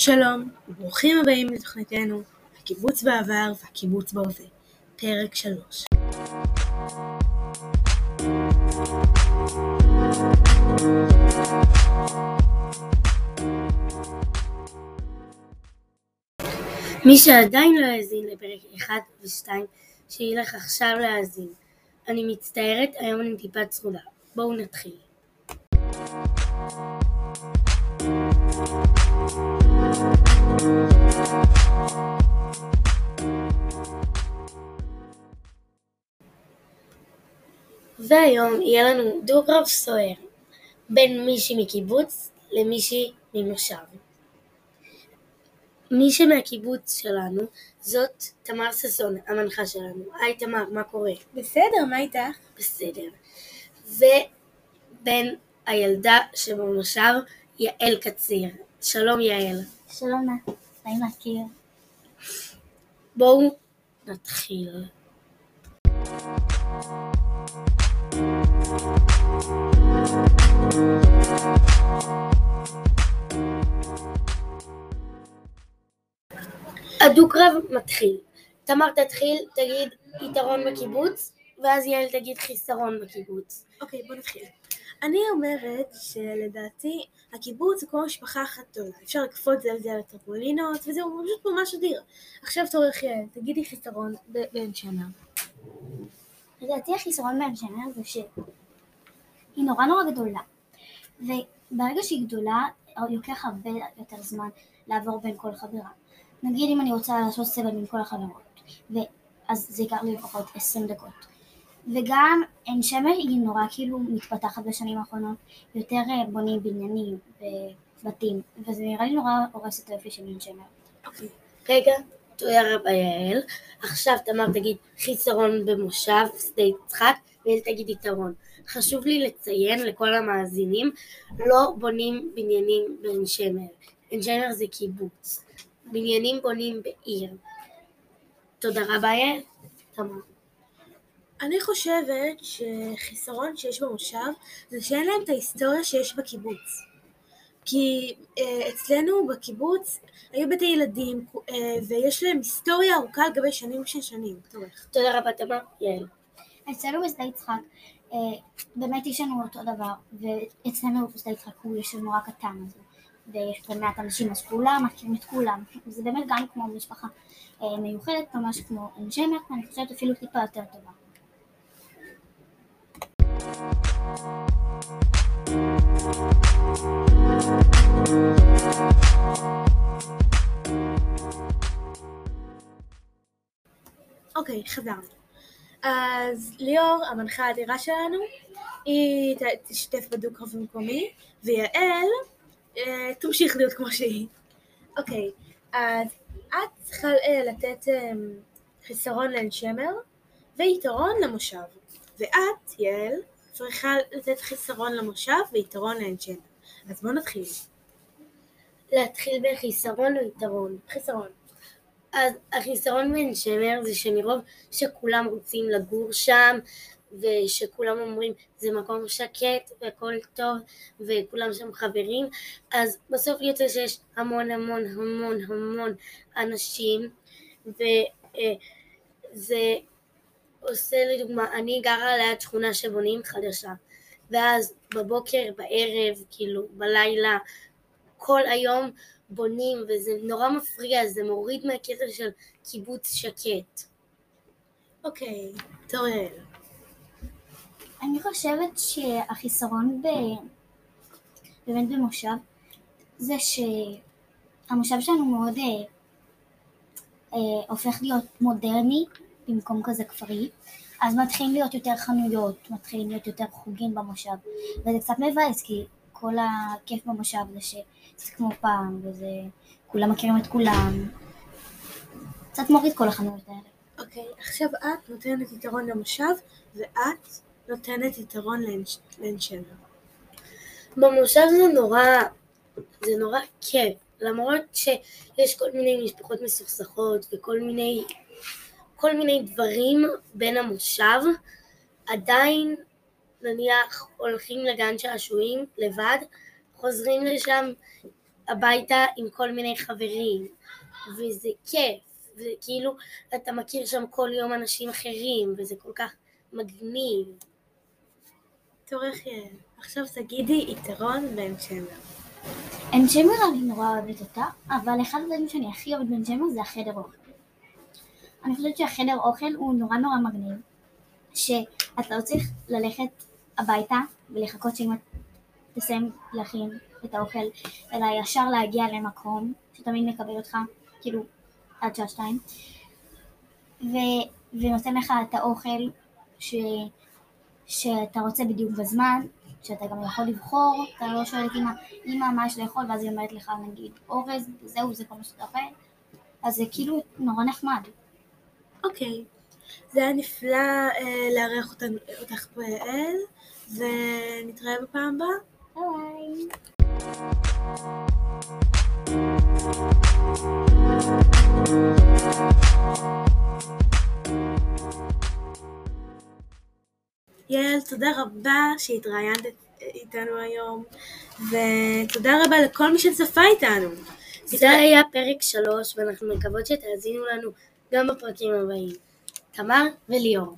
שלום, וברוכים הבאים לתוכניתנו הקיבוץ בעבר והקיבוץ בהווה, פרק 3. מי שעדיין לא האזין לפרק 1 ו-2, שילך עכשיו להאזין. אני מצטערת, היום אני טיפה צרודה. בואו נתחיל. והיום יהיה לנו דו-קרב סוער בין מישהי מקיבוץ למישהי ממושב. מישהי מהקיבוץ שלנו זאת תמר ששון, המנחה שלנו. היי תמר, מה קורה? בסדר, מה איתך? בסדר. ובין הילדה שבמושב, יעל קציר. שלום יעל. שלום נא, נעים להכיר. בואו נתחיל. הדו-קרב מתחיל. תמר תתחיל, תגיד יתרון בקיבוץ, ואז יעל תגיד חיסרון בקיבוץ. אוקיי, בוא נתחיל. אני אומרת שלדעתי הקיבוץ זה כמו משפחה אחת גדולה. אפשר לקפוץ זה על זה על הטרפולינות, וזהו פשוט ממש אדיר. עכשיו תורך יעל, תגידי חיסרון בעין שמר. לדעתי החיסרון בעין שמר זה שהיא נורא נורא גדולה. וברגע שהיא גדולה, לוקח הרבה יותר זמן לעבור בין כל חברה. נגיד אם אני רוצה לעשות סבל עם כל החברות, אז זה ייקח לי לפחות 20 דקות. וגם עין שמר היא נורא כאילו מתפתחת בשנים האחרונות, יותר אה, בונים בניינים ובתים, וזה נראה לי נורא הורס את היופי של עין שמר. אוקיי. רגע, תודה רבה יעל. עכשיו תמר תגיד חיסרון במושב שדה יצחק, ויעל תגיד יתרון. חשוב לי לציין לכל המאזינים, לא בונים בניינים בעין שמר. עין שמר זה קיבוץ. בניינים בונים בעיר. תודה רבה יעל. תמר. אני חושבת שחיסרון שיש במושב זה שאין להם את ההיסטוריה שיש בקיבוץ. כי אה, אצלנו בקיבוץ היו בתי ילדים אה, ויש להם היסטוריה ארוכה על גבי שנים של שנים. תודה רבה תמר. יעל. אצלנו בשדה יצחק אה, באמת יש לנו אותו דבר, ואצלנו בשדה יצחק הוא יש לנו רק קטן הזה. ויש פה מעט אנשים אז כולם מכירים את כולם, זה באמת גם כמו משפחה מיוחדת, ממש כמו עין שמר, ואני חושבת אפילו טיפה יותר טובה. אוקיי, חזרנו. אז ליאור, המנחה האדירה שלנו, היא תשתף בדו-קרב במקומי, ויעל אה, תמשיך להיות כמו שהיא. אוקיי, אז את צריכה אה, לתת אה, חיסרון לעין שמר ויתרון למושב. ואת, יעל, צריכה לתת חיסרון למושב ויתרון שמר. אז בואו נתחיל. להתחיל בחיסרון או יתרון? חיסרון. אז החיסרון בעין שמר זה שמרוב שכולם רוצים לגור שם ושכולם אומרים זה מקום שקט והכל טוב וכולם שם חברים אז בסוף יוצא שיש המון המון המון המון אנשים וזה עושה לדוגמה אני גרה ליד שכונה שבונים חדשה ואז בבוקר בערב כאילו בלילה כל היום בונים וזה נורא מפריע זה מוריד מהקטע של קיבוץ שקט אוקיי, תור יעל. אני חושבת שהחיסרון באמת במושב זה שהמושב שלנו מאוד אה, אה, הופך להיות מודרני במקום כזה כפרי אז מתחילים להיות יותר חנויות, מתחילים להיות יותר חוגים במושב וזה קצת מבאס כי כל הכיף במושב זה שזה כמו פעם וזה כולם מכירים את כולם קצת מוריד כל החנויות האלה. אוקיי, עכשיו את נותנת יתרון למושב ואת נותנת יתרון לעין שמר. במושב זה נורא, זה נורא כיף, למרות שיש כל מיני משפחות מסוכסכות וכל מיני, כל מיני דברים בין המושב, עדיין נניח הולכים לגן שעשועים לבד, חוזרים לשם הביתה עם כל מיני חברים, וזה כיף, וכאילו אתה מכיר שם כל יום אנשים אחרים, וזה כל כך מגניב. טוב. עכשיו תגידי יתרון בן שמר. עין שמר אני נורא אוהבת אותה, אבל אחד הדברים שאני הכי אוהבת בעין שמר זה החדר אוכל. אני חושבת שהחדר אוכל הוא נורא נורא מגניב, שאתה לא צריך ללכת הביתה ולחכות שאמא תסיים להכין את האוכל, אלא ישר להגיע למקום שתמיד מקבל אותך, כאילו, עד שעה שתיים, ו- ונותן לך את האוכל ש- שאתה רוצה בדיוק בזמן, שאתה גם יכול לבחור, אתה לא שואל את אמא, אמא מה יש לאכול, ואז היא אומרת לך נגיד אורז, וזהו, זה כל מה שאתה אוכל, אז זה כאילו נורא נחמד. אוקיי. זה היה נפלא אה, לארח אותך פה יעל, ונתראה בפעם הבאה. ביי. יעל, תודה רבה שהתראיינת איתנו היום, ותודה רבה לכל מי שצפה איתנו. זה היה פרק שלוש, ואנחנו מקוות שתאזינו לנו גם בפרקים הבאים. תמר וליאור.